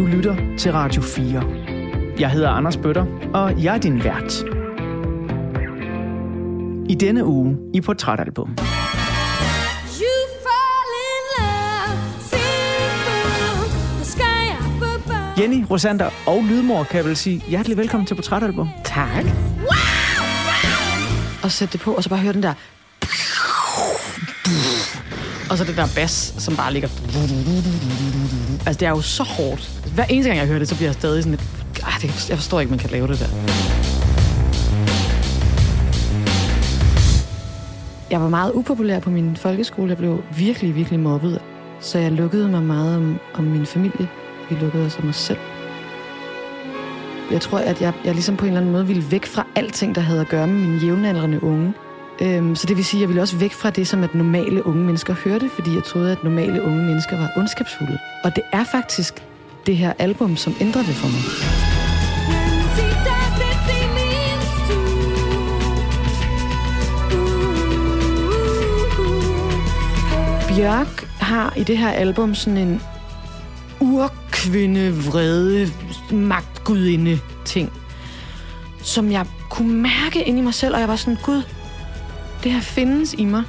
Du lytter til Radio 4. Jeg hedder Anders Bøtter, og jeg er din vært. I denne uge i Portrætalbum. Jenny, Rosander og Lydmor kan jeg vel sige hjertelig velkommen til Portrætalbum. Tak. Og sæt det på, og så bare høre den der... Og så det der bas, som bare ligger... Altså, det er jo så hårdt. Hver eneste gang, jeg hører det, så bliver jeg stadig sådan lidt... Ah, det, jeg forstår ikke, man kan lave det der. Jeg var meget upopulær på min folkeskole. Jeg blev virkelig, virkelig mobbet. Så jeg lukkede mig meget om, om min familie. Vi lukkede os om os selv. Jeg tror, at jeg, jeg ligesom på en eller anden måde ville væk fra alting, der havde at gøre med mine jævnaldrende unge. Øhm, så det vil sige, at jeg ville også væk fra det, som at normale unge mennesker hørte, fordi jeg troede, at normale unge mennesker var ondskabsfulde. Og det er faktisk det her album, som ændrer det for mig. Bjørk har i det her album sådan en urkvinde, vrede, magtgudinde ting, som jeg kunne mærke ind i mig selv, og jeg var sådan, gud, det her findes i mig.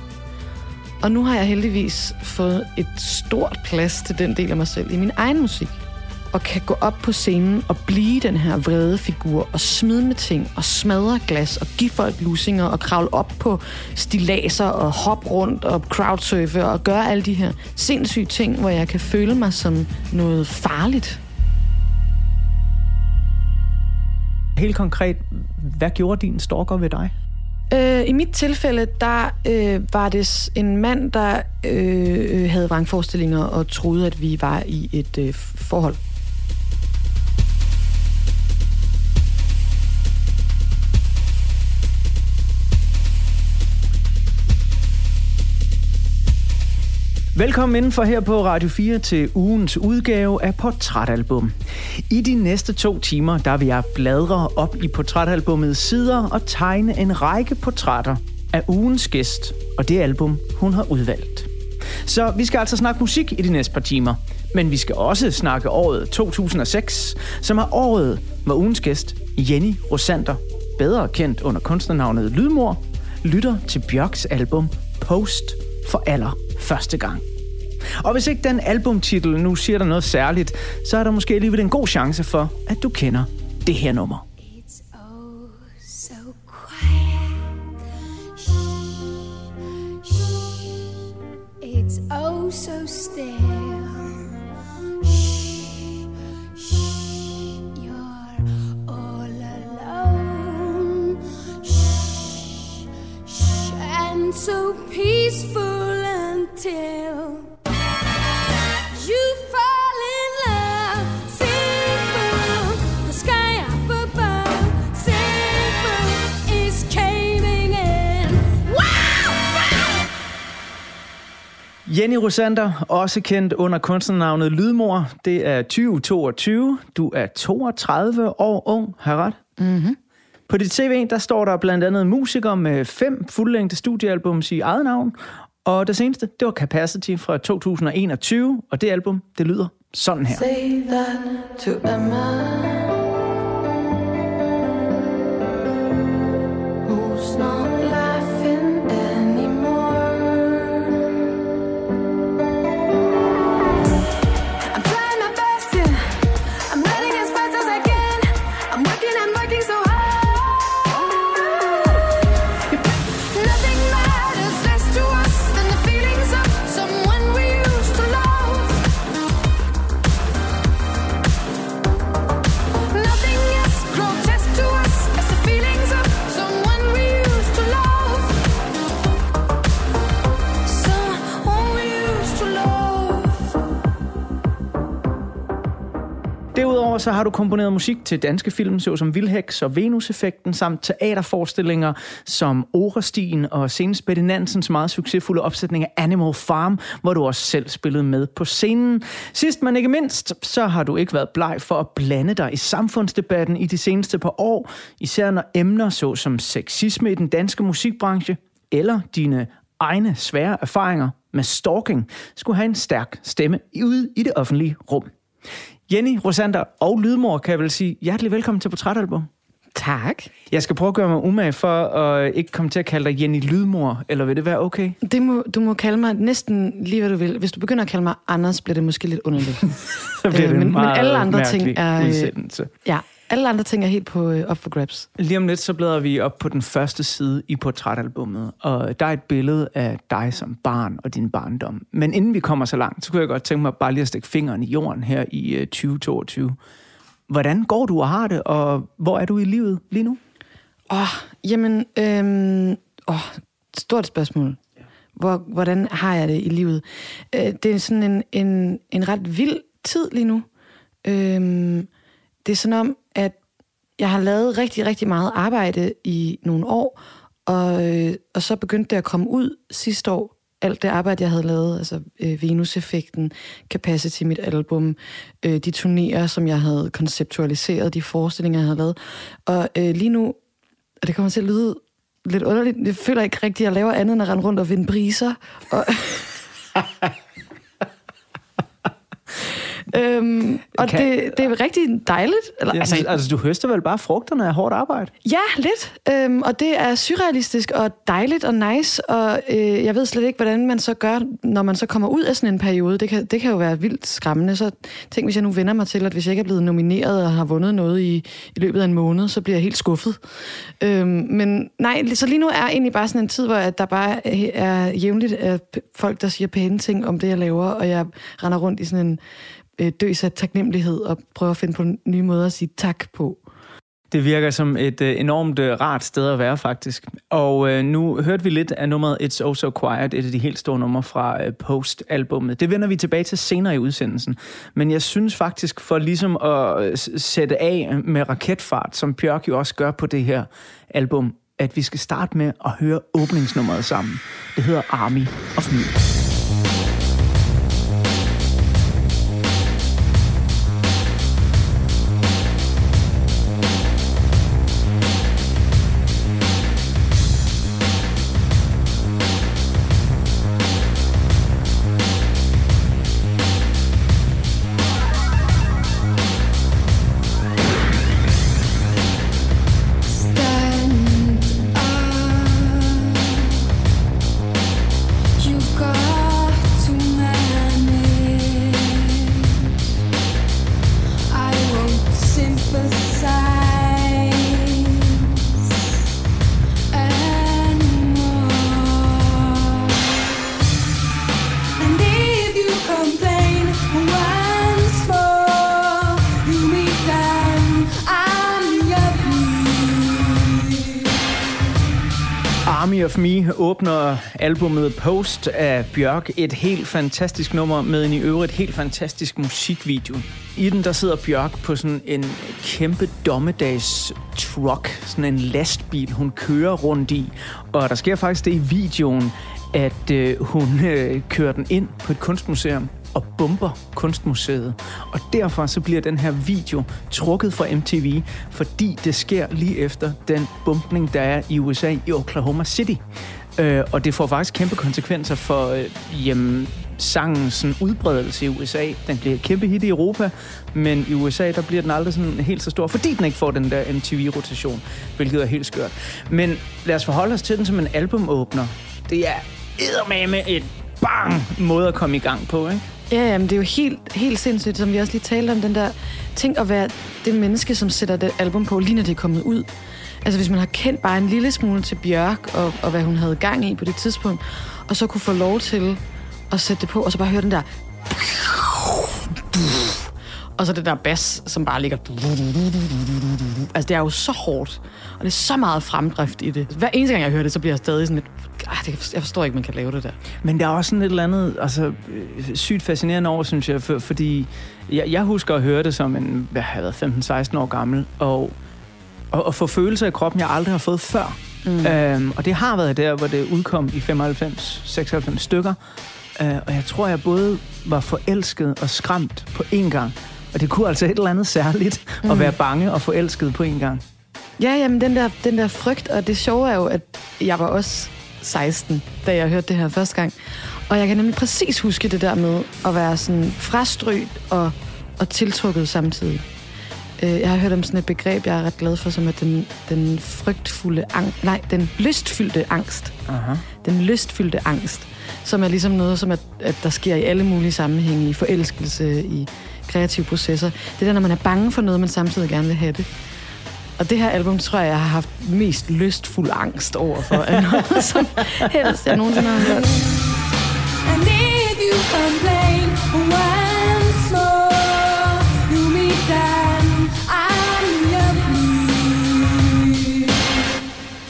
Og nu har jeg heldigvis fået et stort plads til den del af mig selv i min egen musik. Og kan gå op på scenen og blive den her vrede figur og smide med ting og smadre glas og give folk lusinger og kravle op på stilaser og hoppe rundt og crowdsurfe og gøre alle de her sindssyge ting, hvor jeg kan føle mig som noget farligt. Helt konkret, hvad gjorde din stalker ved dig? Øh, I mit tilfælde, der øh, var det en mand, der øh, havde vrangforestillinger og troede, at vi var i et øh, forhold. Velkommen indenfor her på Radio 4 til ugens udgave af Portrætalbum. I de næste to timer, der vil jeg bladre op i portrætalbummets sider og tegne en række portrætter af ugens gæst og det album, hun har udvalgt. Så vi skal altså snakke musik i de næste par timer, men vi skal også snakke året 2006, som er året, hvor ugens gæst, Jenny Rosander, bedre kendt under kunstnernavnet Lydmor, lytter til Bjørks album Post for aller første gang. Og hvis ikke den albumtitel nu siger dig noget særligt, så er der måske alligevel en god chance for, at du kender det her nummer. It's oh so quiet. Shh. It's oh so still. Shh, shh. You're all alone. Shh, shh. And so peaceful until you fall in love. Simple, the sky up above. Simple is caving in. Wow, wow! Jenny Rosander, også kendt under kunstnernavnet Lydmor. Det er 2022. Du er 32 år ung, har ret? Mm-hmm. På dit CV, der står der blandt andet musiker med fem fuldlængde studiealbums i eget navn, og det seneste, det var Capacity fra 2021, og det album, det lyder sådan her. Say that to Emma. Derudover så har du komponeret musik til danske film, såsom Vilheks og Venus-effekten, samt teaterforestillinger som Orestien og senest Betty Nansens meget succesfulde opsætning af Animal Farm, hvor du også selv spillede med på scenen. Sidst men ikke mindst, så har du ikke været bleg for at blande dig i samfundsdebatten i de seneste par år, især når emner såsom sexisme i den danske musikbranche, eller dine egne svære erfaringer med stalking, skulle have en stærk stemme ude i det offentlige rum. Jenny, Rosander og Lydmor kan jeg vel sige hjertelig velkommen til Portrætalbum. Tak. Jeg skal prøve at gøre mig umage for at ikke komme til at kalde dig Jenny Lydmor, eller vil det være okay? Det må, du må kalde mig næsten lige, hvad du vil. Hvis du begynder at kalde mig Anders, bliver det måske lidt underligt. Så bliver Øh, det en men- men meget alle andre ting er, øh, udsendelse. ja, alle andre ting er helt på øh, op for grabs. Lige om lidt, så bladrer vi op på den første side i portrætalbummet, og der er et billede af dig som barn og din barndom. Men inden vi kommer så langt, så kunne jeg godt tænke mig bare lige at stikke fingeren i jorden her i øh, 2022. Hvordan går du og har det, og hvor er du i livet lige nu? Åh, oh, jamen, øhm, åh, stort spørgsmål. Hvor, hvordan har jeg det i livet? Øh, det er sådan en, en, en ret vild tid lige nu. Øhm, det er sådan om, at jeg har lavet rigtig, rigtig meget arbejde i nogle år, og, øh, og så begyndte det at komme ud sidste år. Alt det arbejde, jeg havde lavet, altså øh, Venus-effekten, Capacity, mit album, øh, de turnéer, som jeg havde konceptualiseret, de forestillinger, jeg havde lavet. Og øh, lige nu, og det kommer til at lyde lidt underligt, jeg føler ikke rigtigt, at jeg laver andet end at rende rundt og vinde priser. Og, øhm, og Kan- det, det er rigtig dejligt. Eller, Ja, altså, altså, du høster vel bare frugterne af hårdt arbejde? Ja, lidt. Øhm, og det er surrealistisk og dejligt og nice, og øh, jeg ved slet ikke, hvordan man så gør, når man så kommer ud af sådan en periode. Det kan, det kan jo være vildt skræmmende. Så tænk, hvis jeg nu vender mig til, at hvis jeg ikke er blevet nomineret og har vundet noget i, i løbet af en måned, så bliver jeg helt skuffet. Øhm, men nej, så lige nu er egentlig bare sådan en tid, hvor at der bare er jævnligt p- folk, der siger pæne ting om det, jeg laver, og jeg render rundt i sådan en øh, døs af taknemmelighed og prøve at finde på nye måder at sige tak på. Det virker som et øh, enormt øh, rart sted at være, faktisk. Og øh, nu hørte vi lidt af nummeret It's Oh So Quiet, et af de helt store numre fra øh, Post-albummet. Det vender vi tilbage til senere i udsendelsen. Men jeg synes faktisk, for ligesom at øh, sætte af med raketfart, som Bjørk jo også gør på det her album, at vi skal starte med at høre åbningsnummeret sammen. Det hedder Army of Me. Albumet Post af Bjørk. Et helt fantastisk nummer med en i øvrigt helt fantastisk musikvideo. I den der sidder Bjørk på sådan en kæmpe dommedags truck, sådan en lastbil, hun kører rundt i. Og der sker faktisk det i videoen, at øh, hun øh, kører den ind på et kunstmuseum og bomber kunstmuseet. Og derfor så bliver den her video trukket fra MTV, fordi det sker lige efter den bombning, der er i USA i Oklahoma City. Øh, og det får faktisk kæmpe konsekvenser for øh, jamen, sangens sådan, udbredelse i USA. Den bliver et kæmpe hit i Europa, men i USA der bliver den aldrig sådan helt så stor, fordi den ikke får den der MTV-rotation, hvilket er helt skørt. Men lad os forholde os til den som en albumåbner. Det er eddermame et bang måde at komme i gang på, ikke? Ja, jamen, det er jo helt, helt sindssygt, som vi også lige talte om, den der ting at være det menneske, som sætter det album på, lige når det er kommet ud. Altså hvis man har kendt bare en lille smule til Bjørk, og, og hvad hun havde gang i på det tidspunkt, og så kunne få lov til at sætte det på, og så bare høre den der... Og så det der bas, som bare ligger... Altså, det er jo så hårdt. Og det er så meget fremdrift i det. Hver eneste gang, jeg hører det, så bliver jeg stadig sådan lidt... Det, jeg forstår ikke, man kan lave det der. Men der er også sådan et eller andet altså, øh, sygt fascinerende over, synes jeg, for, fordi jeg, jeg husker at høre det som en, hvad har jeg været, 15-16 år gammel, og, og, og få følelser i kroppen, jeg aldrig har fået før. Mm. Øhm, og det har været der, hvor det udkom i 95-96 stykker. Øh, og jeg tror, jeg både var forelsket og skræmt på én gang. Og det kunne altså et eller andet særligt mm. at være bange og forelsket på én gang. Ja, jamen den der, den der frygt, og det sjove er jo, at jeg var også 16, da jeg hørte det her første gang. Og jeg kan nemlig præcis huske det der med at være sådan frastrygt og, og tiltrukket samtidig. Øh, jeg har hørt om sådan et begreb, jeg er ret glad for, som er den, den frygtfulde angst. Nej, den lystfyldte angst. Aha. Den lystfyldte angst, som er ligesom noget, som at, at der sker i alle mulige sammenhænge, i forelskelse, i kreative processer. Det er der, når man er bange for noget, men samtidig gerne vil have det. Og det her album, tror jeg, jeg har haft mest lystfuld angst over for, af noget som helst, jeg nogensinde har hørt.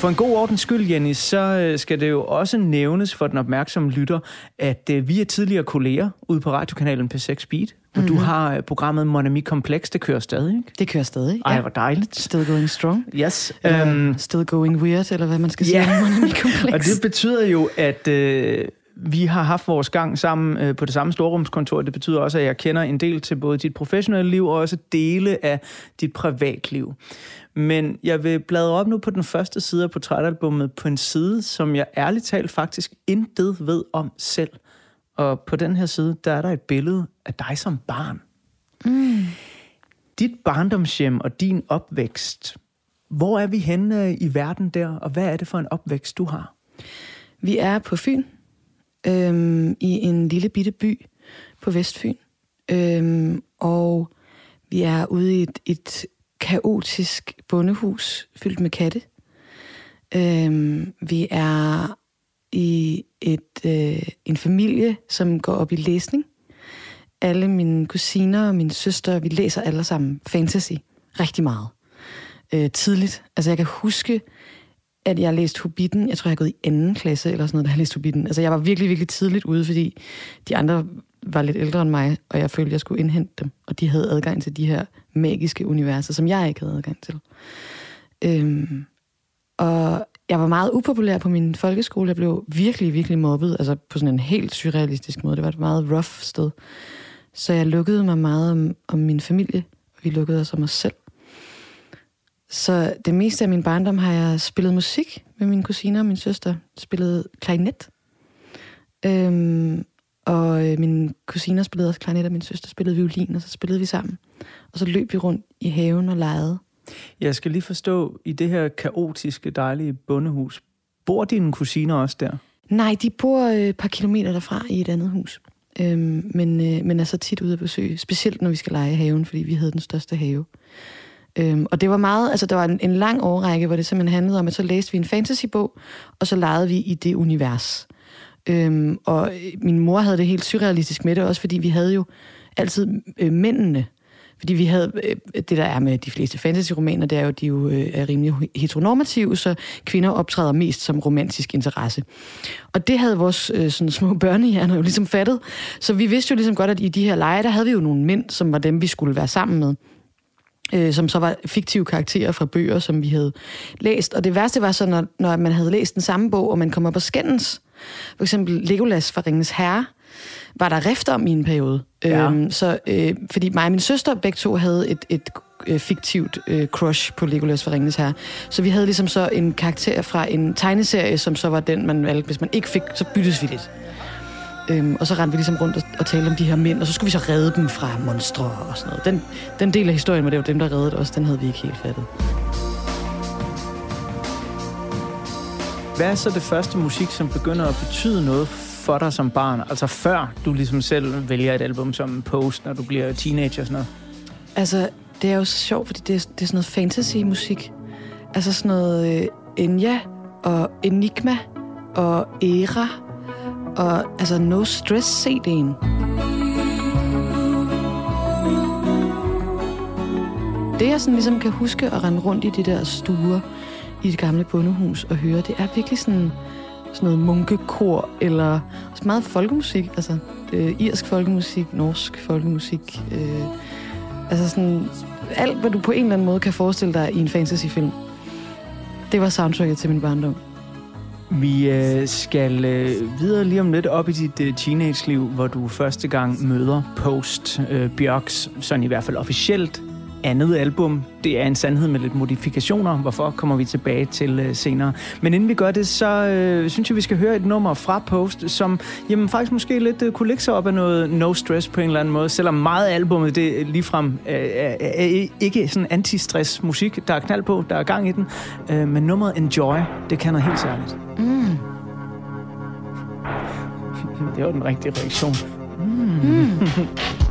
For en god ordens skyld, Jenny, så øh, skal det jo også nævnes for den opmærksomme lytter, at øh, vi er tidligere kolleger ude på radiokanalen P6 Speed, og mm-hmm. du har øh, programmet Monami Complex, det kører stadig, ikke? Det kører stadig. Ej, hvor dejligt. Still going strong. Yes. Eller Øhm, still going weird, eller hvad man skal sige. Ja. om Monami Complex. og det betyder jo, at øh, vi har haft vores gang sammen øh, på det samme storrumskontor. Det betyder også, at jeg kender en del til både dit professionelle liv og også dele af dit privatliv. Men jeg vil bladre op nu på den første side af portrætalbummet på en side, som jeg ærligt talt faktisk intet ved om selv. Og på den her side, der er der et billede af dig som barn. Mm. Dit barndomshjem og din opvækst, hvor er vi henne øh, i verden der, og hvad er det for en opvækst, du har? Vi er på Fyn, øhm, i en lille bitte by på Vestfyn. Øhm, og vi er ude i et, et kaotisk bondehus fyldt med katte. Øhm, vi er i et, øh, en familie, som går op i læsning. Alle mine kusiner og mine søstre, vi læser alle sammen fantasy rigtig meget. Øh, tidligt. Altså jeg kan huske, at jeg læste Hobbiten. Jeg tror, jeg har gået i anden klasse eller sådan noget, da jeg læste Hobbiten. Altså, jeg var virkelig, virkelig tidligt ude, fordi de andre var lidt ældre end mig, og jeg følte, jeg skulle indhente dem. Og de havde adgang til de her magiske universer, som jeg ikke havde adgang til. Øhm, og jeg var meget upopulær på min folkeskole. Jeg blev virkelig, virkelig mobbet, altså på sådan en helt surrealistisk måde. Det var et meget rough sted. Så jeg lukkede mig meget om, om min familie, og vi lukkede os om os selv. Så det meste af min barndom har jeg spillet musik med mine kusiner og min søster. Spillet klarinet. Øhm, og øh, mine kusiner spillede også klarinet, og min søster spillede violin, og så spillede vi sammen. Og så løb vi rundt i haven og legede. Jeg skal lige forstå, i det her kaotiske, dejlige bondehus, bor dine kusiner også der? Nej, de bor øh, et par kilometer derfra i et andet hus. Øhm, men, øh, men er så tit ude at besøge. Specielt når vi skal lege i haven, fordi vi havde den største have. Øhm, og det var meget, altså der var en, en lang årrække, hvor det simpelthen handlede om, at så læste vi en fantasybog, og så legede vi i det univers. Øhm, og øh, min mor havde det helt surrealistisk med det, også fordi vi havde jo altid øh, mændene. Fordi vi havde, øh, det der er med de fleste fantasy-romaner, det er jo, at de jo øh, er rimelig heteronormative, så kvinder optræder mest som romantisk interesse. Og det havde vores øh, sådan små børnehjerner jo ligesom fattet. Så vi vidste jo ligesom godt, at i de her lege, der havde vi jo nogle mænd, som var dem, vi skulle være sammen med øh, som så var fiktive karakterer fra bøger, som vi havde læst. Og det værste var så, når, når man havde læst den samme bog, og man kom op og skændes. For eksempel Legolas fra Ringens Herre, var der rift om i en periode. Ja. Øhm, så, øh, fordi mig og min søster begge to havde et, et øh, fiktivt øh, crush på Legolas fra Ringens Herre. Så vi havde ligesom så en karakter fra en tegneserie, som så var den, man valgte. Hvis man ikke fik, så byttes vi lidt. Øhm, og så rendte vi ligesom rundt og, og talte om de her mænd, og så skulle vi så redde dem fra monstre og sådan noget. Den, den del af historien, hvor det var dem, der reddede os, den havde vi ikke helt fattet. Hvad er så det første musik, som begynder at betyde noget for dig som barn? Altså før du ligesom selv vælger et album som Post, når du bliver teenager og sådan noget? Altså, det er jo så sjovt, fordi det er, det er sådan noget fantasy-musik. Altså sådan noget øh, Enya og Enigma og Era og altså No Stress CD'en. Det jeg sådan ligesom kan huske at rende rundt i de der stuer i det gamle bondehus og høre, det er virkelig sådan, sådan noget munkekor eller også meget folkemusik. Altså øh, irsk folkemusik, norsk folkemusik. Øh, altså sådan alt, hvad du på en eller anden måde kan forestille dig i en fantasyfilm. Det var soundtracket til min barndom. Vi øh, skal øh, videre lige om lidt op i dit øh, teenage-liv, hvor du første gang møder Post øh, Bjørks, sådan i hvert fald officielt, andet album. Det er en sandhed med lidt modifikationer. Hvorfor kommer vi tilbage til øh, senere. Men inden vi gør det, så øh, synes jeg, vi skal høre et nummer fra Post, som jamen, faktisk måske lidt øh, kunne lægge sig op af noget no stress på en eller anden måde. Selvom meget af albumet det ligefrem øh, er, er ikke sådan anti-stress musik. Der er knald på, der er gang i den. Øh, men nummeret Enjoy, det kan noget helt særligt. Mm. Det var den rigtige reaktion. I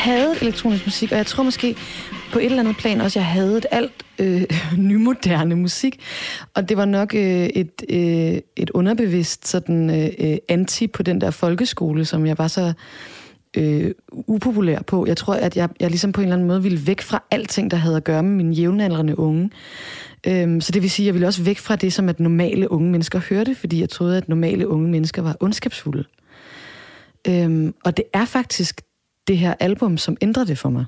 havde elektronisk musik, og jeg tror måske på et eller andet plan også, jeg havde et alt øh, nymoderne musik. Og det var nok øh, et, øh, et underbevidst sådan, øh, øh, anti på den der folkeskole, som jeg var så øh, upopulær på. Jeg tror, at jeg, jeg ligesom på en eller anden måde ville væk fra alting, der havde at gøre med mine jævnaldrende unge. Øhm, så det vil sige, at jeg ville også væk fra det, som at normale unge mennesker hørte, fordi jeg troede, at normale unge mennesker var ondskabsfulde. Øhm, og det er faktisk det her album, som ændrer det for mig.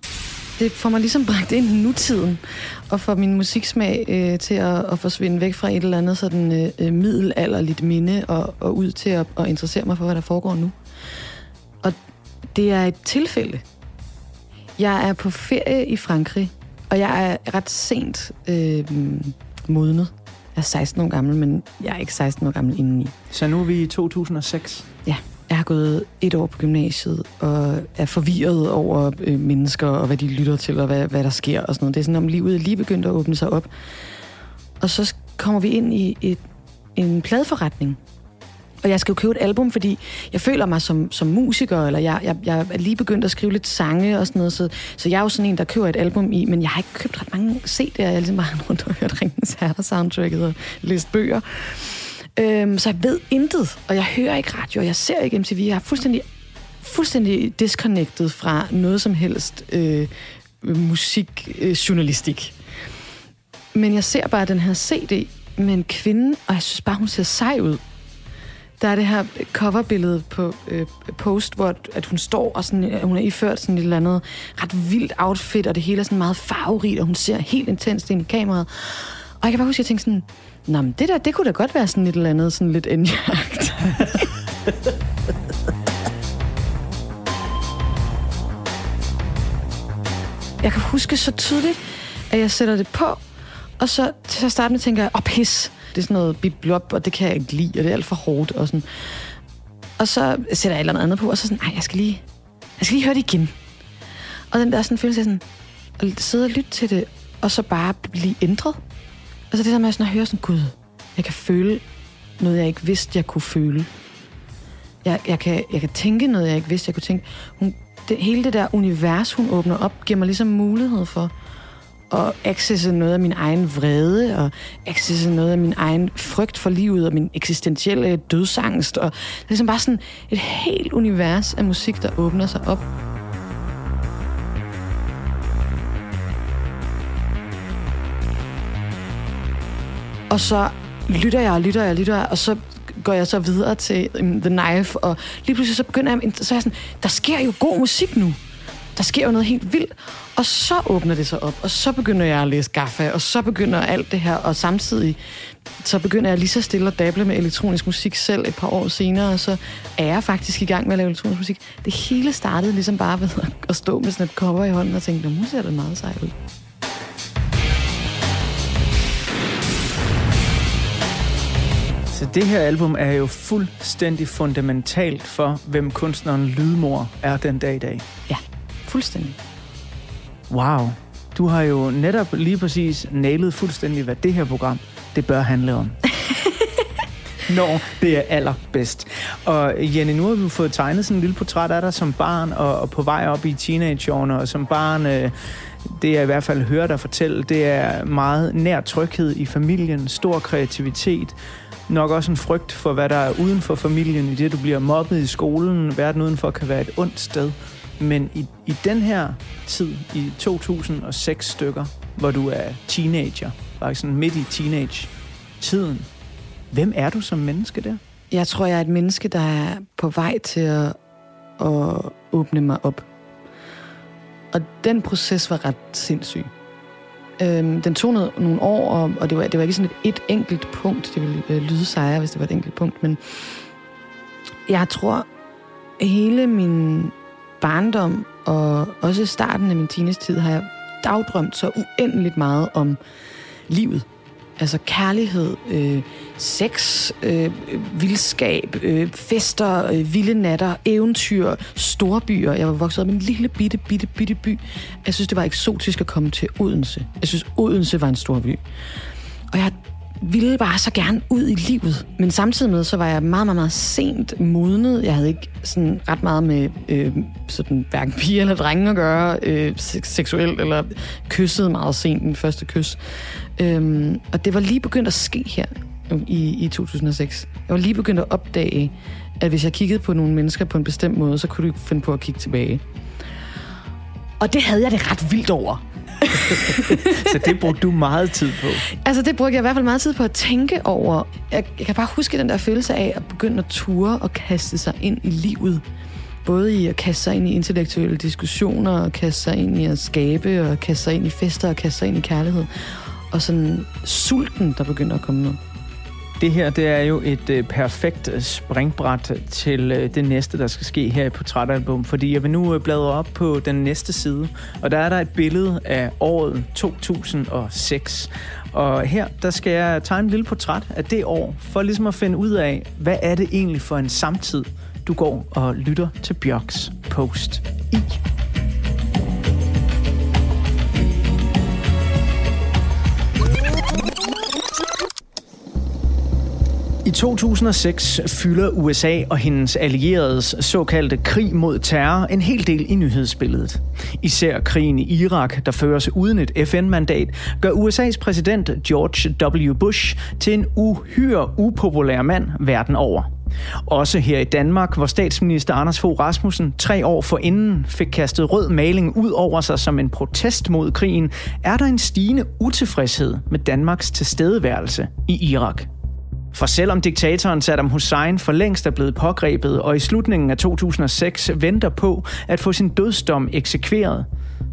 Det får mig ligesom bragt ind i nutiden, og får min musiksmag øh, til at, at forsvinde væk fra et eller andet sådan øh, øh, middelalderligt minde, og, og ud til at, at interessere mig for, hvad der foregår nu. Og det er et tilfælde. Jeg er på ferie i Frankrig, og jeg er ret sent øh, modnet. Jeg er 16 år gammel, men jeg er ikke 16 år gammel indeni. Så nu er vi i 2006. Jeg har gået et år på gymnasiet og er forvirret over øh, mennesker og hvad de lytter til og hvad, hvad der sker og sådan noget. Det er sådan, om livet lige begyndt at åbne sig op. Og så kommer vi ind i et, en pladeforretning. Og jeg skal jo købe et album, fordi jeg føler mig som, som musiker, eller jeg, jeg, jeg er lige begyndt at skrive lidt sange og sådan noget, så, så jeg er jo sådan en, der køber et album i, men jeg har ikke købt ret mange CD'er, jeg har ligesom bare rundt og hørt Ringens Herre-soundtracket og læst bøger. Øhm, så jeg ved intet, og jeg hører ikke radio, og jeg ser ikke MTV. Jeg er fuldstændig, fuldstændig disconnected fra noget som helst øh, musikjournalistik. Øh, journalistik. Men jeg ser bare den her CD med en kvinde, og jeg synes bare, hun ser sej ud. Der er det her coverbillede på øh, Post, hvor at hun står, og sådan, øh, hun er iført sådan et eller andet ret vildt outfit, og det hele er sådan meget farverigt, og hun ser helt intenst ind i kameraet. Og jeg kan bare huske, at jeg tænkte sådan, Nå, men det der, det kunne da godt være sådan et eller andet, sådan lidt endjagt. jeg kan huske så tydeligt, at jeg sætter det på, og så til at starte med tænker jeg, åh oh, pis, det er sådan noget biblop, og det kan jeg ikke lide, og det er alt for hårdt, og sådan. Og så sætter jeg et eller andet på, og så sådan, nej, jeg skal lige, jeg skal lige høre det igen. Og den der sådan følelse af sådan, at sidde og lytte til det, og så bare blive ændret. Altså det der med sådan at høre sådan, gud, jeg kan føle noget, jeg ikke vidste, jeg kunne føle. Jeg, jeg, kan, jeg kan tænke noget, jeg ikke vidste, jeg kunne tænke. Hun, det, hele det der univers, hun åbner op, giver mig ligesom mulighed for at accesse noget af min egen vrede, og accesse noget af min egen frygt for livet, og min eksistentielle dødsangst. Og det er ligesom bare sådan et helt univers af musik, der åbner sig op. Og så lytter jeg og lytter jeg og lytter jeg, og så går jeg så videre til um, The Knife, og lige pludselig så begynder jeg, så er jeg sådan, der sker jo god musik nu. Der sker jo noget helt vildt. Og så åbner det sig op, og så begynder jeg at læse Gaffa, og så begynder alt det her, og samtidig så begynder jeg lige så stille at dable med elektronisk musik selv et par år senere, og så er jeg faktisk i gang med at lave elektronisk musik. Det hele startede ligesom bare ved at stå med sådan et cover i hånden og tænke, nu ser det meget sejt ud. Så det her album er jo fuldstændig fundamentalt for, hvem kunstneren Lydmor er den dag i dag. Ja, fuldstændig. Wow. Du har jo netop lige præcis nailet fuldstændig, hvad det her program, det bør handle om. Når det er allerbedst. Og Jenny, nu har jo fået tegnet sådan en lille portræt af dig som barn, og, og på vej op i teenageårene, og som barn, øh, det jeg i hvert fald hører dig fortælle, det er meget nær tryghed i familien, stor kreativitet, nok også en frygt for, hvad der er uden for familien, i det du bliver mobbet i skolen, verden udenfor kan være et ondt sted. Men i, i den her tid, i 2006 stykker, hvor du er teenager, faktisk sådan midt i teenage-tiden, hvem er du som menneske der? Jeg tror, jeg er et menneske, der er på vej til at, at åbne mig op. Og den proces var ret sindssyg. Øhm, den tog noget, nogle år, og, og det, var, det var ikke sådan et, et enkelt punkt. Det ville øh, lyde sejere, hvis det var et enkelt punkt. Men jeg tror, hele min barndom og også starten af min teenage-tid har jeg dagdrømt så uendeligt meget om livet. Altså kærlighed, øh, sex, øh, vildskab, øh, fester, øh, vilde natter, eventyr, storbyer. Jeg var vokset op i en lille bitte, bitte, bitte by. Jeg synes, det var eksotisk at komme til Odense. Jeg synes, Odense var en stor by. Og jeg ville bare så gerne ud i livet. Men samtidig med, så var jeg meget, meget, meget sent modnet. Jeg havde ikke sådan ret meget med øh, sådan, hverken piger eller drenge at gøre øh, seksuelt, eller kysset meget sent den første kys. Øhm, og det var lige begyndt at ske her i, i 2006. Jeg var lige begyndt at opdage, at hvis jeg kiggede på nogle mennesker på en bestemt måde, så kunne du ikke finde på at kigge tilbage. Og det havde jeg det ret vildt over. Så det brugte du meget tid på. Altså, det brugte jeg i hvert fald meget tid på at tænke over. Jeg, jeg kan bare huske den der følelse af at begynde at ture og kaste sig ind i livet. Både i at kaste sig ind i intellektuelle diskussioner, og kaste sig ind i at skabe, og kaste sig ind i fester, og kaste sig ind i kærlighed. Og sådan sulten, der begynder at komme ned. Det her, det er jo et øh, perfekt øh, springbræt til øh, det næste, der skal ske her i Portrætalbum. Fordi jeg vil nu øh, bladre op på den næste side, og der er der et billede af året 2006. Og her, der skal jeg tegne et lille portræt af det år, for ligesom at finde ud af, hvad er det egentlig for en samtid, du går og lytter til Bjørks post i. I 2006 fylder USA og hendes allieredes såkaldte krig mod terror en hel del i nyhedsbilledet. Især krigen i Irak, der føres uden et FN-mandat, gør USA's præsident George W. Bush til en uhyre upopulær mand verden over. Også her i Danmark, hvor statsminister Anders Fogh Rasmussen tre år forinden fik kastet rød maling ud over sig som en protest mod krigen, er der en stigende utilfredshed med Danmarks tilstedeværelse i Irak. For selvom diktatoren Saddam Hussein for længst er blevet pågrebet og i slutningen af 2006 venter på at få sin dødsdom eksekveret,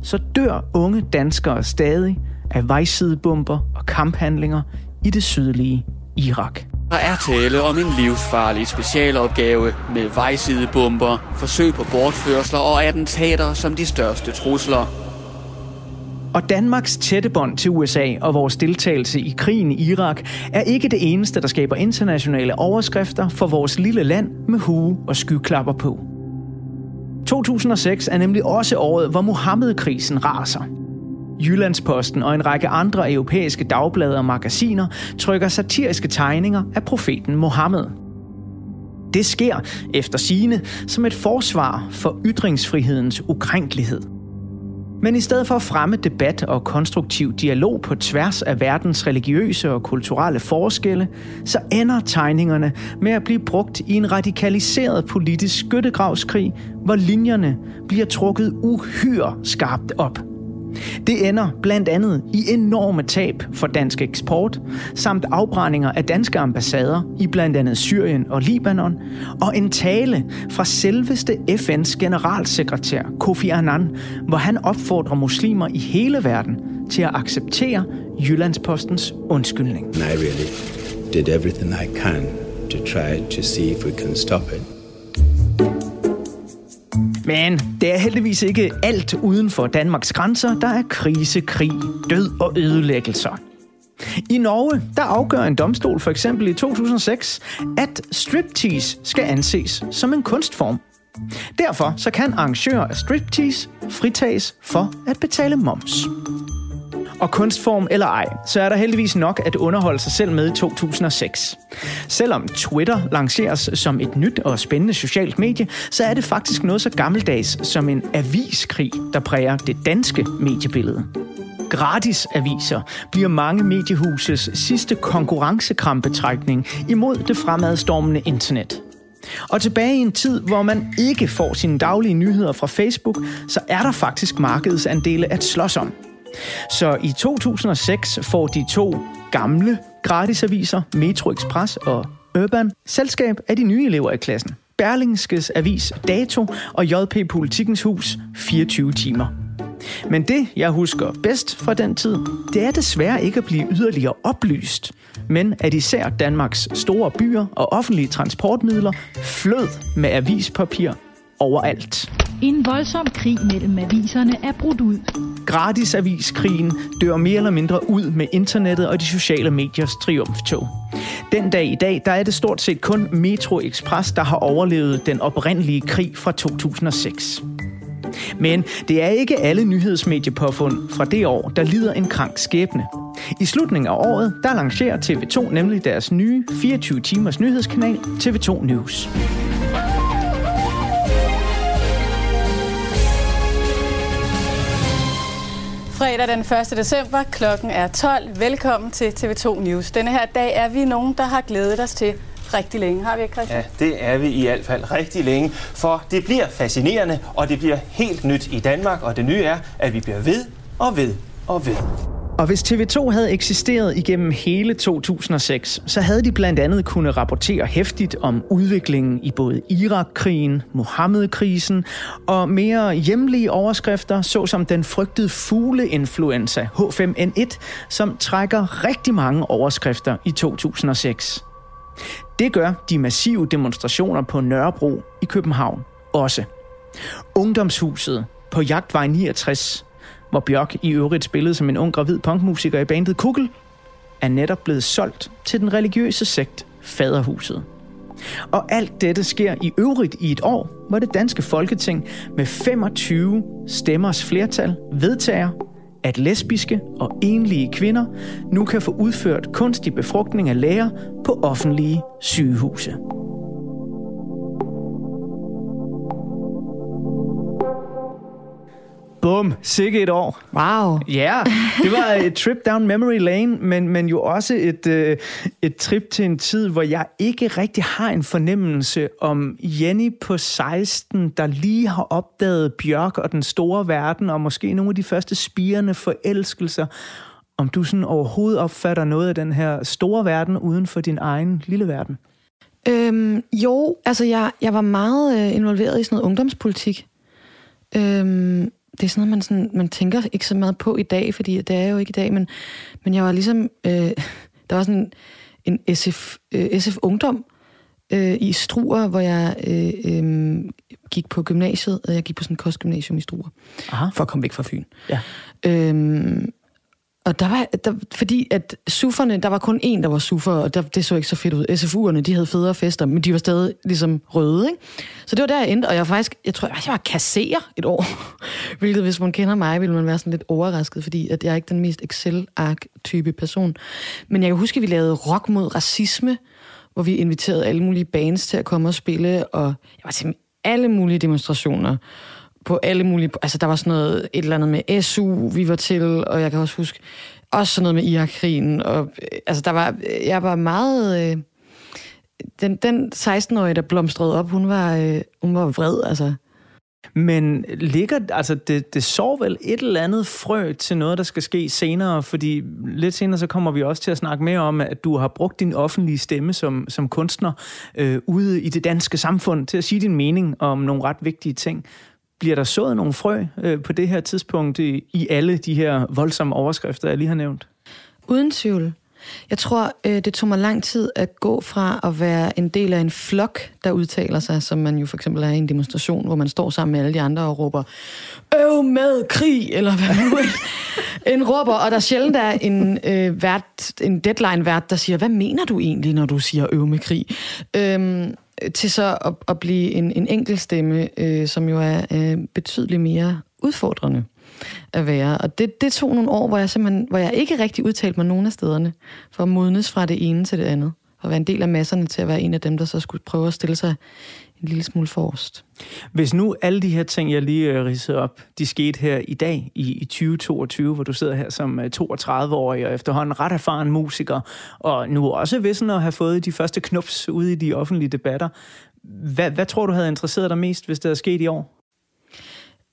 så dør unge danskere stadig af vejsidebomber og kamphandlinger i det sydlige Irak. Der er tale om en livsfarlig specialopgave med vejsidebomber, forsøg på bortførsler og attentater som de største trusler. Og Danmarks tætte bånd til USA og vores deltagelse i krigen i Irak er ikke det eneste, der skaber internationale overskrifter for vores lille land med hue og skyklapper på. 2006 er nemlig også året, hvor Mohammed-krisen raser. Jyllandsposten og en række andre europæiske dagblade og magasiner trykker satiriske tegninger af profeten Mohammed. Det sker efter sine som et forsvar for ytringsfrihedens ukrænkelighed. Men i stedet for at fremme debat og konstruktiv dialog på tværs af verdens religiøse og kulturelle forskelle, så ender tegningerne med at blive brugt i en radikaliseret politisk skyttegravskrig, hvor linjerne bliver trukket uhyre skarpt op. Det ender blandt andet i enorme tab for dansk eksport, samt afbrændinger af danske ambassader i blandt andet Syrien og Libanon, og en tale fra selveste FN's generalsekretær Kofi Annan, hvor han opfordrer muslimer i hele verden til at acceptere Jyllandspostens undskyldning. And I really did everything I can to try to see if we can stop it. Men det er heldigvis ikke alt uden for Danmarks grænser, der er krise, krig, død og ødelæggelser. I Norge, der afgør en domstol for eksempel i 2006, at striptease skal anses som en kunstform. Derfor så kan arrangører af striptease fritages for at betale moms. Og kunstform eller ej, så er der heldigvis nok at underholde sig selv med i 2006. Selvom Twitter lanceres som et nyt og spændende socialt medie, så er det faktisk noget så gammeldags som en aviskrig, der præger det danske mediebillede. Gratis aviser bliver mange mediehuses sidste konkurrencekrampetrækning imod det fremadstormende internet. Og tilbage i en tid, hvor man ikke får sine daglige nyheder fra Facebook, så er der faktisk markedsandele at slås om. Så i 2006 får de to gamle gratisaviser, Metro Express og Urban, selskab af de nye elever i klassen. Berlingskes Avis Dato og JP Politikens Hus 24 timer. Men det, jeg husker bedst fra den tid, det er desværre ikke at blive yderligere oplyst, men at især Danmarks store byer og offentlige transportmidler flød med avispapir overalt. En voldsom krig mellem aviserne er brudt ud. Gratisaviskrigen dør mere eller mindre ud med internettet og de sociale mediers triumftog. Den dag i dag, der er det stort set kun Metro Express, der har overlevet den oprindelige krig fra 2006. Men det er ikke alle nyhedsmediepåfund fra det år, der lider en krank skæbne. I slutningen af året, der lancerer TV2 nemlig deres nye 24 timers nyhedskanal TV2 News. Fredag den 1. december, klokken er 12. Velkommen til TV2 News. Denne her dag er vi nogen, der har glædet os til rigtig længe. Har vi ikke, Christian? Ja, det er vi i hvert fald rigtig længe, for det bliver fascinerende, og det bliver helt nyt i Danmark, og det nye er, at vi bliver ved og ved og ved. Og hvis TV2 havde eksisteret igennem hele 2006, så havde de blandt andet kunne rapportere hæftigt om udviklingen i både Irak-krigen, Mohammed-krisen og mere hjemlige overskrifter, såsom den frygtede fugleinfluenza H5N1, som trækker rigtig mange overskrifter i 2006. Det gør de massive demonstrationer på Nørrebro i København også. Ungdomshuset på Jagtvej 69 hvor Bjørk i øvrigt spillede som en ung gravid punkmusiker i bandet Kugel, er netop blevet solgt til den religiøse sekt Faderhuset. Og alt dette sker i øvrigt i et år, hvor det danske folketing med 25 stemmers flertal vedtager, at lesbiske og enlige kvinder nu kan få udført kunstig befrugtning af læger på offentlige sygehuse. Bum, sikke et år. Wow. Ja, det var et trip down memory lane, men, men jo også et, øh, et trip til en tid, hvor jeg ikke rigtig har en fornemmelse om Jenny på 16, der lige har opdaget Bjørk og den store verden, og måske nogle af de første spirende forelskelser. Om du sådan overhovedet opfatter noget af den her store verden uden for din egen lille verden. Øhm, jo, altså jeg, jeg var meget øh, involveret i sådan noget ungdomspolitik. Øhm, det er sådan noget, man, sådan, man tænker ikke så meget på i dag, fordi det er jo ikke i dag, men, men jeg var ligesom, øh, der var sådan en SF, øh, SF Ungdom øh, i Struer, hvor jeg øh, øh, gik på gymnasiet, og jeg gik på sådan et kostgymnasium i Struer, Aha. for at komme væk fra Fyn. Ja. Øhm, og der var, der, fordi at sufferne, der var kun en, der var suffer, og der, det så ikke så fedt ud. SFU'erne, de havde federe fester, men de var stadig ligesom røde, ikke? Så det var der, jeg endte, og jeg var faktisk, jeg tror, jeg var kasserer et år. Hvilket, hvis man kender mig, ville man være sådan lidt overrasket, fordi at jeg er ikke den mest Excel-ark-type person. Men jeg kan huske, at vi lavede rock mod racisme, hvor vi inviterede alle mulige bands til at komme og spille, og jeg var til alle mulige demonstrationer på alle mulige... Altså, der var sådan noget, et eller andet med SU, vi var til, og jeg kan også huske, også sådan noget med Irak-krigen, og altså, der var... Jeg var meget... Øh, den, den 16-årige, der blomstrede op, hun var, øh, hun var vred, altså. Men ligger, altså det, det sår vel et eller andet frø til noget, der skal ske senere, fordi lidt senere så kommer vi også til at snakke mere om, at du har brugt din offentlige stemme som, som kunstner øh, ude i det danske samfund til at sige din mening om nogle ret vigtige ting. Bliver der sået nogle frø øh, på det her tidspunkt i, i alle de her voldsomme overskrifter, jeg lige har nævnt? Uden tvivl. Jeg tror, øh, det tog mig lang tid at gå fra at være en del af en flok, der udtaler sig, som man jo for eksempel er i en demonstration, hvor man står sammen med alle de andre og råber, øv med krig, eller hvad nu en råber, og der sjældent er en, øh, vært, en deadline-vært, der siger, hvad mener du egentlig, når du siger øv med krig? Øhm, til så at, at blive en, en enkelt stemme, øh, som jo er øh, betydeligt mere udfordrende at være. Og det, det tog nogle år, hvor jeg simpelthen, hvor jeg ikke rigtig udtalte mig nogen af stederne, for at modnes fra det ene til det andet. Og være en del af masserne til at være en af dem, der så skulle prøve at stille sig en lille smule forrest. Hvis nu alle de her ting, jeg lige øh, ridsede op, de skete her i dag, i, i 2022, hvor du sidder her som øh, 32-årig og efterhånden ret erfaren musiker, og nu også ved sådan at have fået de første knups ude i de offentlige debatter, hvad, hvad tror du havde interesseret dig mest, hvis det havde sket i år?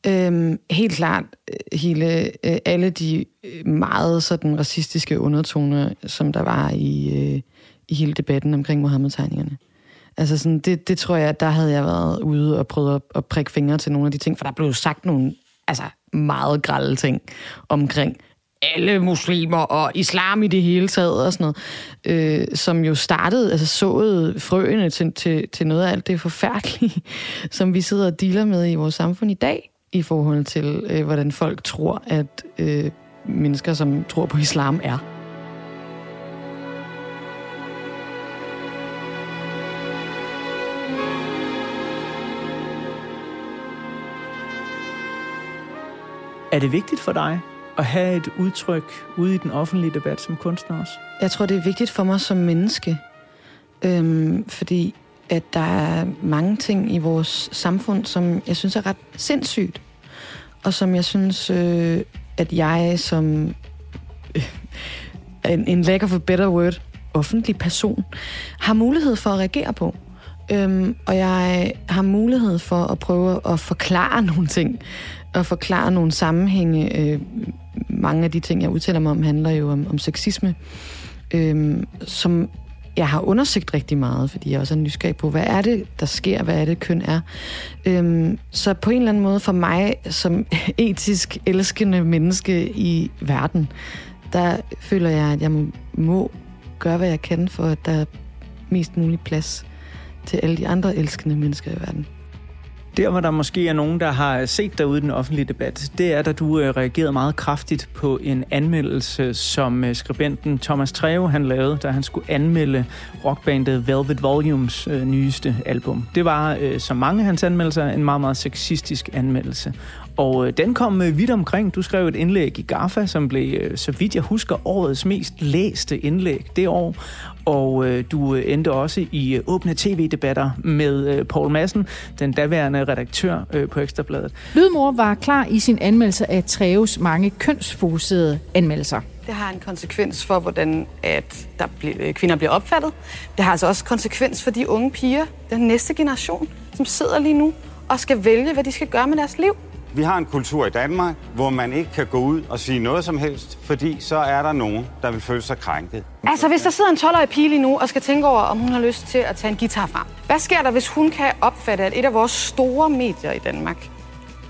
Øhm, helt klart øh, hele, øh, alle de øh, meget sådan racistiske undertoner, som der var i, øh, i hele debatten omkring Mohammed-tegningerne. Altså sådan, det, det tror jeg, der havde jeg været ude og prøvet at, at prikke fingre til nogle af de ting, for der blev sagt nogle altså, meget grælde ting omkring alle muslimer og islam i det hele taget og sådan noget, øh, som jo startede, altså såede frøene til, til, til noget af alt det forfærdelige, som vi sidder og dealer med i vores samfund i dag, i forhold til, øh, hvordan folk tror, at øh, mennesker, som tror på islam, er. Er det vigtigt for dig at have et udtryk ude i den offentlige debat som kunstner også? Jeg tror, det er vigtigt for mig som menneske, øhm, fordi at der er mange ting i vores samfund, som jeg synes er ret sindssygt, og som jeg synes, øh, at jeg som øh, en, en lack of a better word, offentlig person, har mulighed for at reagere på. Øhm, og jeg har mulighed for at prøve at forklare nogle ting, at forklare nogle sammenhænge. Øh, mange af de ting, jeg udtaler mig om, handler jo om, om sexisme, øh, som jeg har undersøgt rigtig meget, fordi jeg også er nysgerrig på, hvad er det, der sker, hvad er det, køn er. Øhm, så på en eller anden måde for mig, som etisk elskende menneske i verden, der føler jeg, at jeg må, må gøre, hvad jeg kan, for at der er mest mulig plads til alle de andre elskende mennesker i verden. Der, hvor der måske er nogen, der har set dig ude i den offentlige debat, det er, da du øh, reagerede meget kraftigt på en anmeldelse, som øh, skribenten Thomas Treve han lavede, da han skulle anmelde rockbandet Velvet Volumes øh, nyeste album. Det var, øh, som mange af hans anmeldelser, en meget, meget sexistisk anmeldelse. Og øh, den kom øh, vidt omkring. Du skrev et indlæg i GAFA, som blev, øh, så vidt jeg husker, årets mest læste indlæg det år. Og øh, du endte også i øh, åbne tv-debatter med øh, Paul Madsen, den daværende redaktør øh, på Ekstrabladet. Lydmor var klar i sin anmeldelse af Treves mange kønsfokuserede anmeldelser. Det har en konsekvens for, hvordan at der bl- øh, kvinder bliver opfattet. Det har altså også konsekvens for de unge piger, den næste generation, som sidder lige nu og skal vælge, hvad de skal gøre med deres liv. Vi har en kultur i Danmark, hvor man ikke kan gå ud og sige noget som helst, fordi så er der nogen, der vil føle sig krænket. Altså, hvis der sidder en 12-årig pige lige nu og skal tænke over, om hun har lyst til at tage en guitar frem. Hvad sker der, hvis hun kan opfatte, at et af vores store medier i Danmark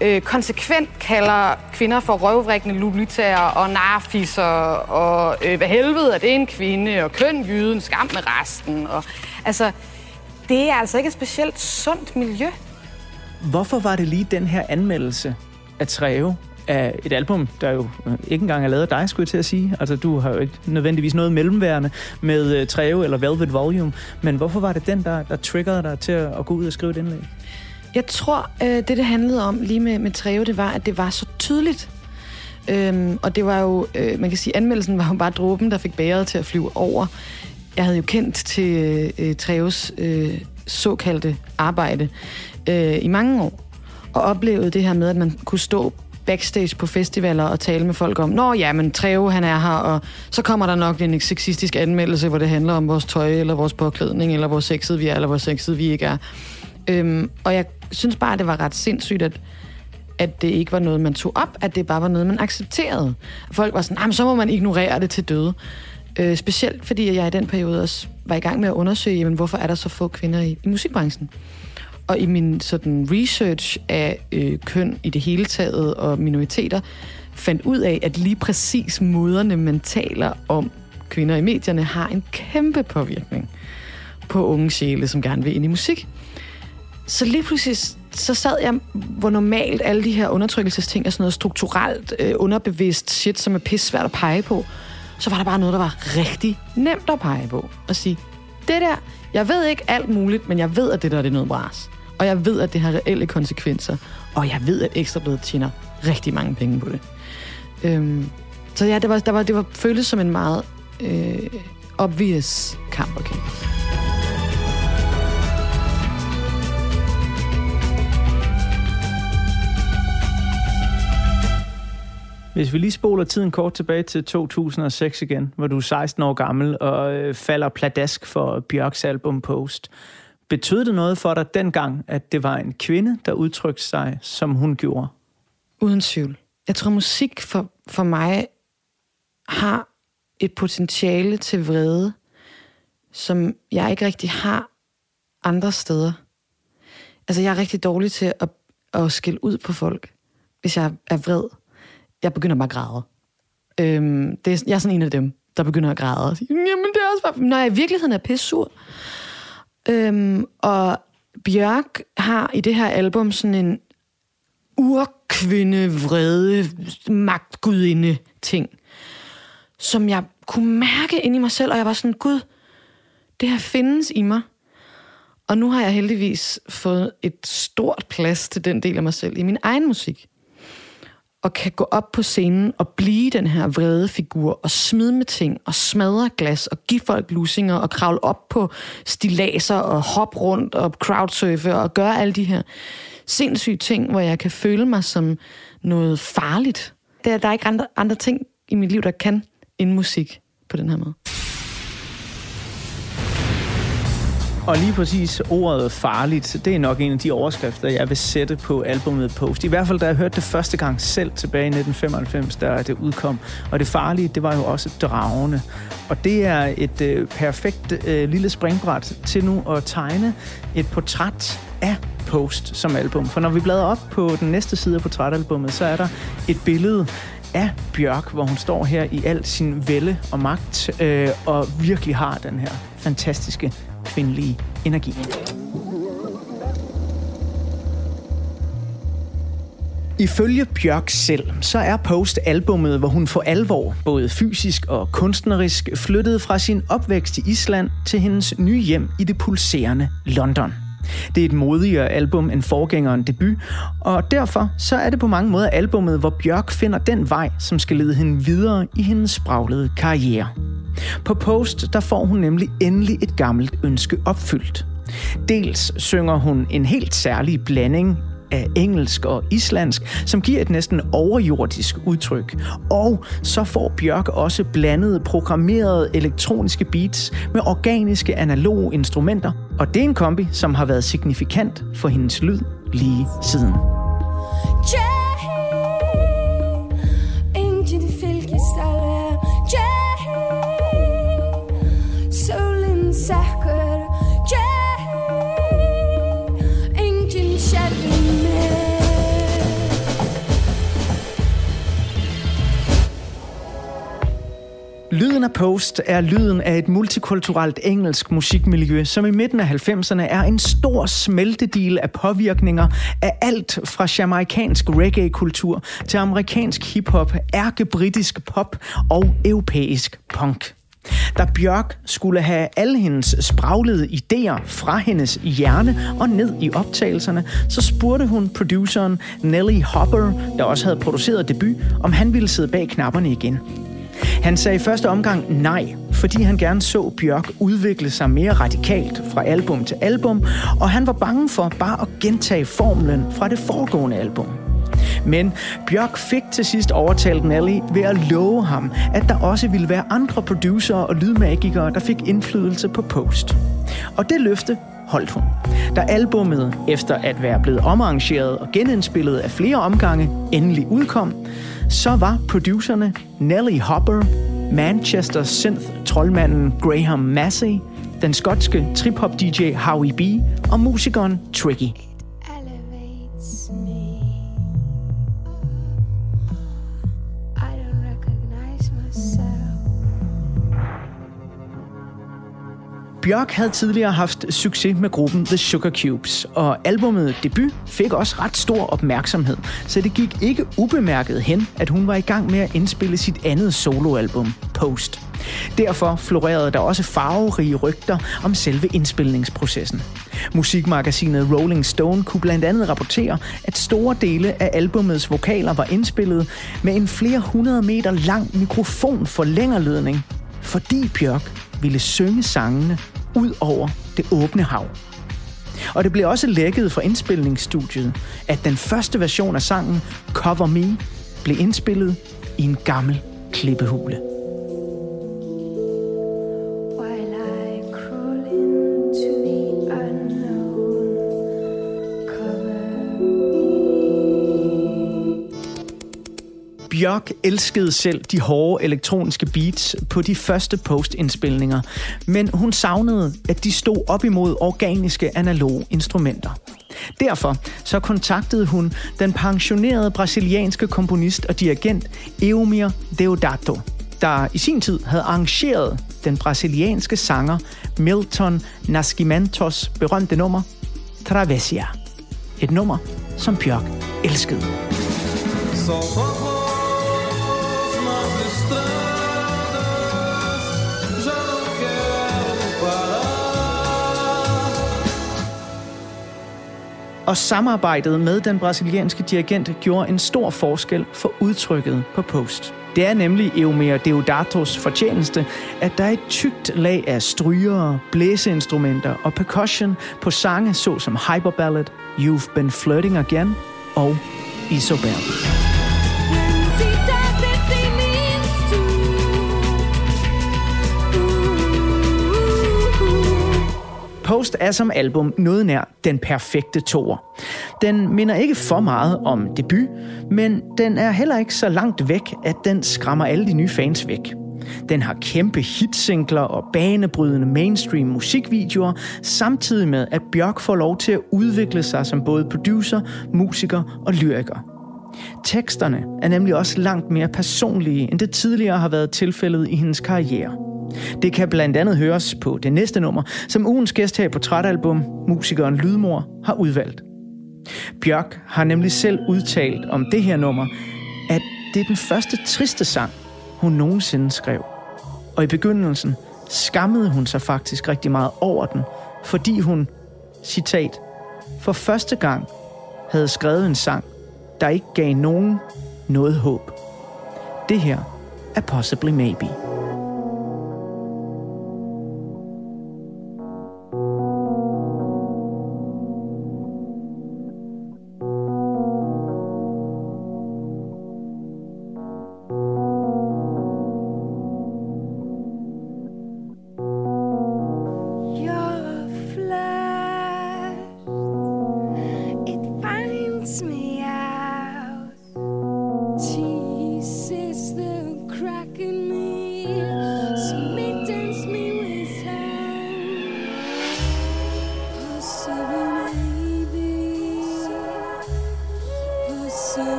øh, konsekvent kalder kvinder for røvvrækkende lulitager og narfisser, og øh, hvad helvede er det en kvinde, og køn jyden, skam med resten. Og, altså, det er altså ikke et specielt sundt miljø. Hvorfor var det lige den her anmeldelse af Treve af et album, der jo øh, ikke engang er lavet af dig, skulle jeg til at sige. Altså, du har jo ikke nødvendigvis noget mellemværende med øh, uh, Treve eller Velvet Volume, men hvorfor var det den, der, der triggerede dig til at, at gå ud og skrive et indlæg? Jeg tror, øh, det det handlede om lige med, med Treve, det var, at det var så tydeligt. Øhm, og det var jo, øh, man kan sige, anmeldelsen var jo bare dråben, der fik bæret til at flyve over. Jeg havde jo kendt til øh, Treves øh, såkaldte arbejde øh, i mange år, og oplevede det her med, at man kunne stå backstage på festivaler og tale med folk om, Nå ja, men Treve, han er her, og så kommer der nok en sexistisk anmeldelse, hvor det handler om vores tøj, eller vores påklædning, eller hvor sexet vi er, eller hvor sexet vi ikke er. Øhm, og jeg synes bare, det var ret sindssygt, at, at det ikke var noget, man tog op, at det bare var noget, man accepterede. Folk var sådan, men så må man ignorere det til døde. Øh, specielt fordi jeg i den periode også var i gang med at undersøge, jamen, hvorfor er der så få kvinder i, i musikbranchen. Og i min sådan research af øh, køn i det hele taget og minoriteter, fandt ud af, at lige præcis måderne, man taler om kvinder i medierne, har en kæmpe påvirkning på unge sjæle, som gerne vil ind i musik. Så lige pludselig, så sad jeg, hvor normalt alle de her undertrykkelsesting er sådan noget strukturelt, øh, underbevidst shit, som er pissvært at pege på, så var der bare noget, der var rigtig nemt at pege på. Og sige, det der, jeg ved ikke alt muligt, men jeg ved, at det der det er noget bras. Og jeg ved, at det har reelle konsekvenser. Og jeg ved, at Ekstrabladet tjener rigtig mange penge på det. Øhm, så ja, det var, der var, det var føltes som en meget øh, obvious kamp at kæmpe. Hvis vi lige spoler tiden kort tilbage til 2006 igen, hvor du er 16 år gammel og øh, falder pladask for Bjørks album Post. Betød det noget for dig dengang, at det var en kvinde, der udtrykte sig, som hun gjorde? Uden tvivl. Jeg tror, musik for, for mig har et potentiale til vrede, som jeg ikke rigtig har andre steder. Altså, jeg er rigtig dårlig til at, at skille ud på folk, hvis jeg er vred. Jeg begynder bare at græde. Øhm, det er, jeg er sådan en af dem, der begynder at græde. og Jamen, det er også bare... Når jeg i virkeligheden er pissur. Øhm, og Bjørk har i det her album sådan en urkvinde, vrede, magtgudinde ting, som jeg kunne mærke ind i mig selv, og jeg var sådan, gud, det her findes i mig. Og nu har jeg heldigvis fået et stort plads til den del af mig selv i min egen musik. Og kan gå op på scenen og blive den her vrede figur, og smide med ting, og smadre glas, og give folk lusinger, og kravle op på stilaser, og hoppe rundt, og crowdsurfe, og gøre alle de her sindssyge ting, hvor jeg kan føle mig som noget farligt. Der, der er ikke andre, andre ting i mit liv, der kan end musik på den her måde. Og lige præcis ordet farligt, det er nok en af de overskrifter, jeg vil sætte på albumet Post. I hvert fald, da jeg hørte det første gang selv tilbage i 1995, da det udkom. Og det farlige, det var jo også dragende. Og det er et øh, perfekt øh, lille springbræt til nu at tegne et portræt af Post som album. For når vi bladrer op på den næste side af portrætalbummet, så er der et billede af Bjørk, hvor hun står her i al sin vælde og magt, øh, og virkelig har den her fantastiske kvindelige energi. Ifølge Bjørk selv, så er Post albummet, hvor hun for alvor, både fysisk og kunstnerisk, flyttede fra sin opvækst i Island til hendes nye hjem i det pulserende London. Det er et modigere album end forgængeren debut, og derfor så er det på mange måder albummet, hvor Bjørk finder den vej, som skal lede hende videre i hendes spraglede karriere. På Post, der får hun nemlig endelig et gammelt ønske opfyldt. Dels synger hun en helt særlig blanding af engelsk og islandsk, som giver et næsten overjordisk udtryk. Og så får Bjørk også blandede programmerede elektroniske beats med organiske analoge instrumenter. Og det er en kombi, som har været signifikant for hendes lyd lige siden. Yeah! Lyden af Post er lyden af et multikulturelt engelsk musikmiljø, som i midten af 90'erne er en stor smeltedil af påvirkninger af alt fra jamaikansk reggae-kultur til amerikansk hiphop, ærkebritisk pop og europæisk punk. Da Bjørk skulle have alle hendes spraglede idéer fra hendes hjerne og ned i optagelserne, så spurgte hun produceren Nelly Hopper, der også havde produceret debut, om han ville sidde bag knapperne igen. Han sagde i første omgang nej, fordi han gerne så Bjørk udvikle sig mere radikalt fra album til album, og han var bange for bare at gentage formlen fra det foregående album. Men Bjørk fik til sidst overtalt Nelly ved at love ham, at der også ville være andre producer og lydmagikere, der fik indflydelse på Post. Og det løfte, holdt hun. Da albummet, efter at være blevet omarrangeret og genindspillet af flere omgange, endelig udkom, så var producerne Nelly Hopper, Manchester synth-trollmanden Graham Massey, den skotske trip-hop-DJ Howie B og musikeren Tricky. Bjørk havde tidligere haft succes med gruppen The Sugar Cubes, og albumet Debut fik også ret stor opmærksomhed, så det gik ikke ubemærket hen, at hun var i gang med at indspille sit andet soloalbum, Post. Derfor florerede der også farverige rygter om selve indspilningsprocessen. Musikmagasinet Rolling Stone kunne blandt andet rapportere, at store dele af albumets vokaler var indspillet med en flere hundrede meter lang mikrofonforlængerledning, fordi Bjørk ville synge sangene ud over det åbne hav. Og det blev også lækket fra indspilningsstudiet, at den første version af sangen Cover Me blev indspillet i en gammel klippehule. Bjørk elskede selv de hårde elektroniske beats på de første postindspilninger, men hun savnede, at de stod op imod organiske analoge instrumenter. Derfor så kontaktede hun den pensionerede brasilianske komponist og dirigent Eumir Deodato, der i sin tid havde arrangeret den brasilianske sanger Milton Nascimentos berømte nummer Travesia. Et nummer, som Bjørk elskede. Og samarbejdet med den brasilianske dirigent gjorde en stor forskel for udtrykket på Post. Det er nemlig Eumir Deodatos fortjeneste, at der er et tykt lag af strygere, blæseinstrumenter og percussion på sange såsom Hyperballad, You've Been Flirting Again og Isobel. Post er som album noget nær den perfekte toer. Den minder ikke for meget om debut, men den er heller ikke så langt væk, at den skræmmer alle de nye fans væk. Den har kæmpe hitsingler og banebrydende mainstream musikvideoer, samtidig med, at Bjørk får lov til at udvikle sig som både producer, musiker og lyriker. Teksterne er nemlig også langt mere personlige, end det tidligere har været tilfældet i hendes karriere. Det kan blandt andet høres på det næste nummer, som ugens gæst her i Portrætalbum, musikeren Lydmor, har udvalgt. Bjørk har nemlig selv udtalt om det her nummer, at det er den første triste sang, hun nogensinde skrev. Og i begyndelsen skammede hun sig faktisk rigtig meget over den, fordi hun, citat, for første gang havde skrevet en sang, der ikke gav nogen noget håb. Det her er Possibly Maybe.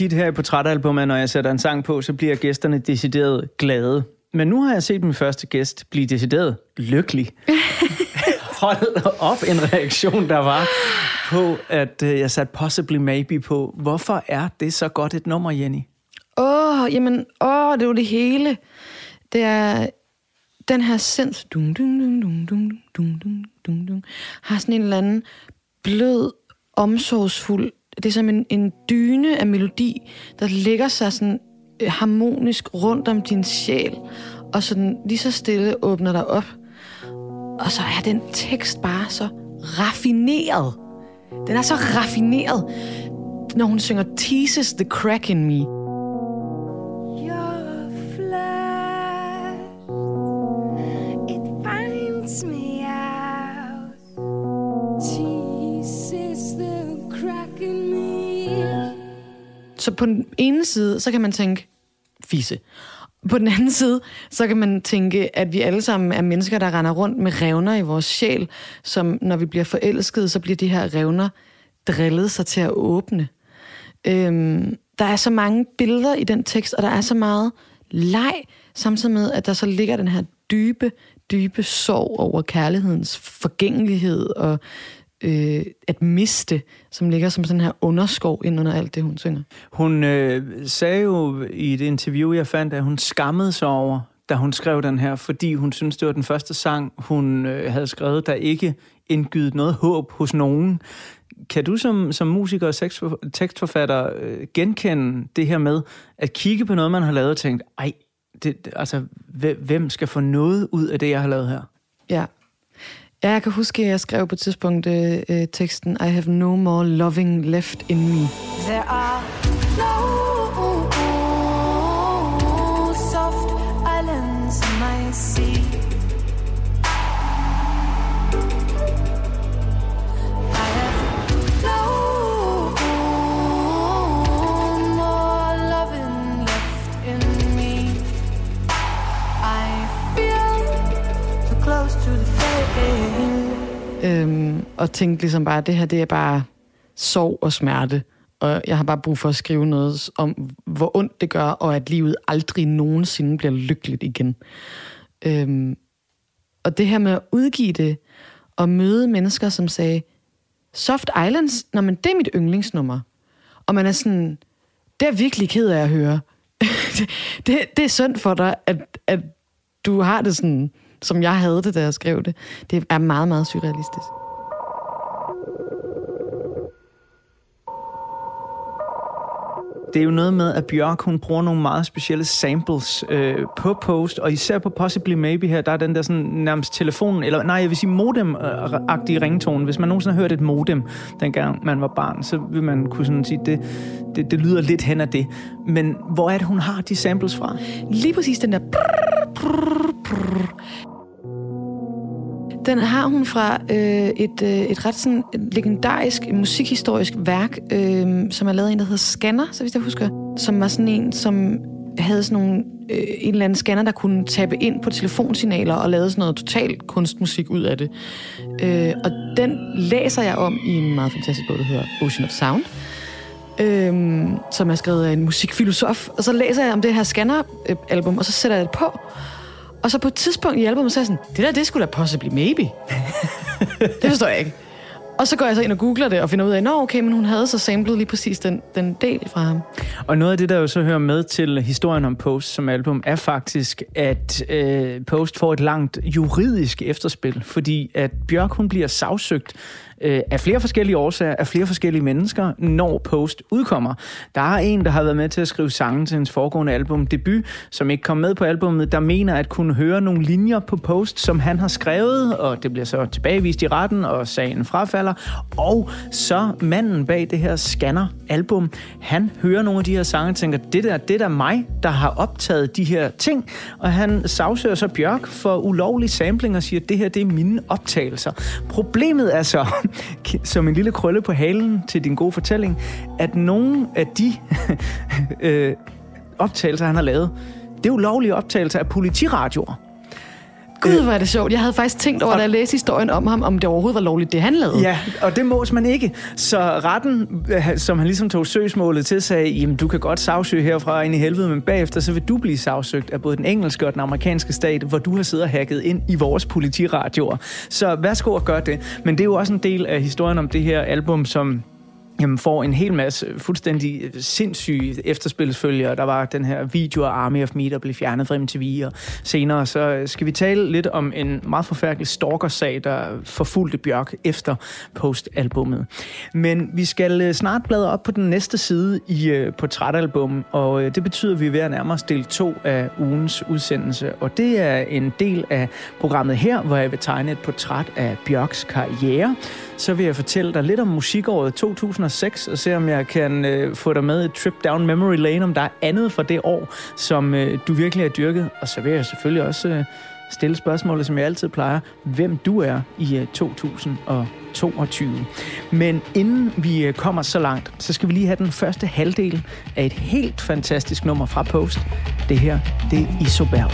Tit her i portrætalbummet, når jeg sætter en sang på, så bliver gæsterne decideret glade. Men nu har jeg set min første gæst blive decideret lykkelig. Hold op en reaktion, der var på, at øh, jeg satte Possibly Maybe på. Hvorfor er det så godt et nummer, Jenny? Åh, oh, jamen, åh, oh, det er jo det hele. Det er den her sinds... Dum, dum, dum, dum, dum, dum, dum, dum, dum, har sådan en eller anden blød, omsorgsfuld... Det er som en, en dyne af melodi, der ligger sig sådan øh, harmonisk rundt om din sjæl, og sådan lige så stille åbner dig op. Og så er den tekst bare så raffineret. Den er så raffineret, når hun synger Teases the crack in me. På den ene side, så kan man tænke, fisse. På den anden side, så kan man tænke, at vi alle sammen er mennesker, der render rundt med revner i vores sjæl, som når vi bliver forelsket, så bliver de her revner drillet sig til at åbne. Øhm, der er så mange billeder i den tekst, og der er så meget leg, samtidig med, at der så ligger den her dybe, dybe sorg over kærlighedens forgængelighed og øh, at miste, som ligger som sådan her underskov ind under alt det, hun synger. Hun øh, sagde jo i et interview, jeg fandt, at hun skammede sig over, da hun skrev den her, fordi hun synes det var den første sang, hun øh, havde skrevet, der ikke indgydet noget håb hos nogen. Kan du som, som musiker og tekstfor- tekstforfatter øh, genkende det her med at kigge på noget, man har lavet og tænkt, ej, det, altså, hvem skal få noget ud af det, jeg har lavet her? Ja. Ja, jeg kan huske, at jeg skrev på et tidspunkt øh, øh, teksten I have no more loving left in me. There are Øhm, og tænkte ligesom bare, at det her det er bare sorg og smerte. Og jeg har bare brug for at skrive noget om, hvor ondt det gør, og at livet aldrig nogensinde bliver lykkeligt igen. Øhm, og det her med at udgive det, og møde mennesker, som sagde, Soft Islands, når man det er mit yndlingsnummer. Og man er sådan, det er virkelig ked af at høre. det, det, det er synd for dig, at, at du har det sådan, som jeg havde det, da jeg skrev det. Det er meget, meget surrealistisk. Det er jo noget med, at Bjørk, hun bruger nogle meget specielle samples øh, på Post, og især på Possibly Maybe her, der er den der sådan nærmest telefonen, eller nej, jeg vil sige modem-agtige ringtone. Hvis man nogensinde har hørt et modem, dengang man var barn, så vil man kunne sådan sige, det, det, det lyder lidt hen af det. Men hvor er det, hun har de samples fra? Lige præcis den der... Brrr, brrr, brrr. Den har hun fra øh, et, øh, et ret sådan legendarisk musikhistorisk værk, øh, som er lavet af en, der hedder Scanner, så hvis jeg husker, som var sådan en, som havde sådan nogle øh, en eller anden scanner, der kunne tappe ind på telefonsignaler og lave sådan noget total kunstmusik ud af det. Øh, og den læser jeg om i en meget fantastisk bog, der hedder Ocean of Sound, øh, som er skrevet af en musikfilosof. Og så læser jeg om det her scanner-album, øh, og så sætter jeg det på. Og så på et tidspunkt i albumet, så er jeg sådan, det der, det skulle da possibly maybe. det forstår jeg ikke. Og så går jeg så ind og googler det og finder ud af, nå okay, men hun havde så samlet lige præcis den, den del fra ham. Og noget af det, der jo så hører med til historien om Post som album, er faktisk, at øh, Post får et langt juridisk efterspil, fordi at Bjørk, hun bliver sagsøgt øh, af flere forskellige årsager, af flere forskellige mennesker, når Post udkommer. Der er en, der har været med til at skrive sangen til hendes foregående album, Debut, som ikke kom med på albummet, der mener at kunne høre nogle linjer på Post, som han har skrevet, og det bliver så tilbagevist i retten, og sagen frafalder. Og så manden bag det her Scanner-album, han hører nogle af de her sange og tænker, det der, det der mig, der har optaget de her ting, og han sagsøger så Bjørk for ulovlig sampling og siger, det her, det er mine optagelser. Problemet er så, som en lille krølle på halen til din gode fortælling, at nogle af de øh, optagelser, han har lavet, det er ulovlige optagelser af politiradioer. Gud, hvor er det sjovt. Jeg havde faktisk tænkt over, da jeg læste historien om ham, om det overhovedet var lovligt, det han lavede. Ja, og det mås man ikke. Så retten, øh, som han ligesom tog søgsmålet til, sagde, jamen du kan godt sagsøge herfra ind i helvede, men bagefter så vil du blive sagsøgt af både den engelske og den amerikanske stat, hvor du har siddet og hacket ind i vores politiradioer. Så værsgo at gøre det. Men det er jo også en del af historien om det her album, som jamen, får en hel masse fuldstændig øh, sindssyge efterspilsfølger. Der var den her video af Army of Me, der blev fjernet fra MTV, og senere så øh, skal vi tale lidt om en meget forfærdelig stalker-sag, der forfulgte Bjørk efter postalbummet. Men vi skal øh, snart bladre op på den næste side i portrætalbum, og det betyder, at vi er ved at nærme os del 2 af ugens udsendelse, og det er en del af programmet her, hvor jeg vil tegne et portræt af Bjørks karriere, så vil jeg fortælle dig lidt om musikåret 2006, og se om jeg kan øh, få dig med et trip down memory lane, om der er andet fra det år, som øh, du virkelig har dyrket. Og så vil jeg selvfølgelig også øh, stille spørgsmålet, som jeg altid plejer, hvem du er i øh, 2022. Men inden vi øh, kommer så langt, så skal vi lige have den første halvdel af et helt fantastisk nummer fra Post. Det her, det er Isobel.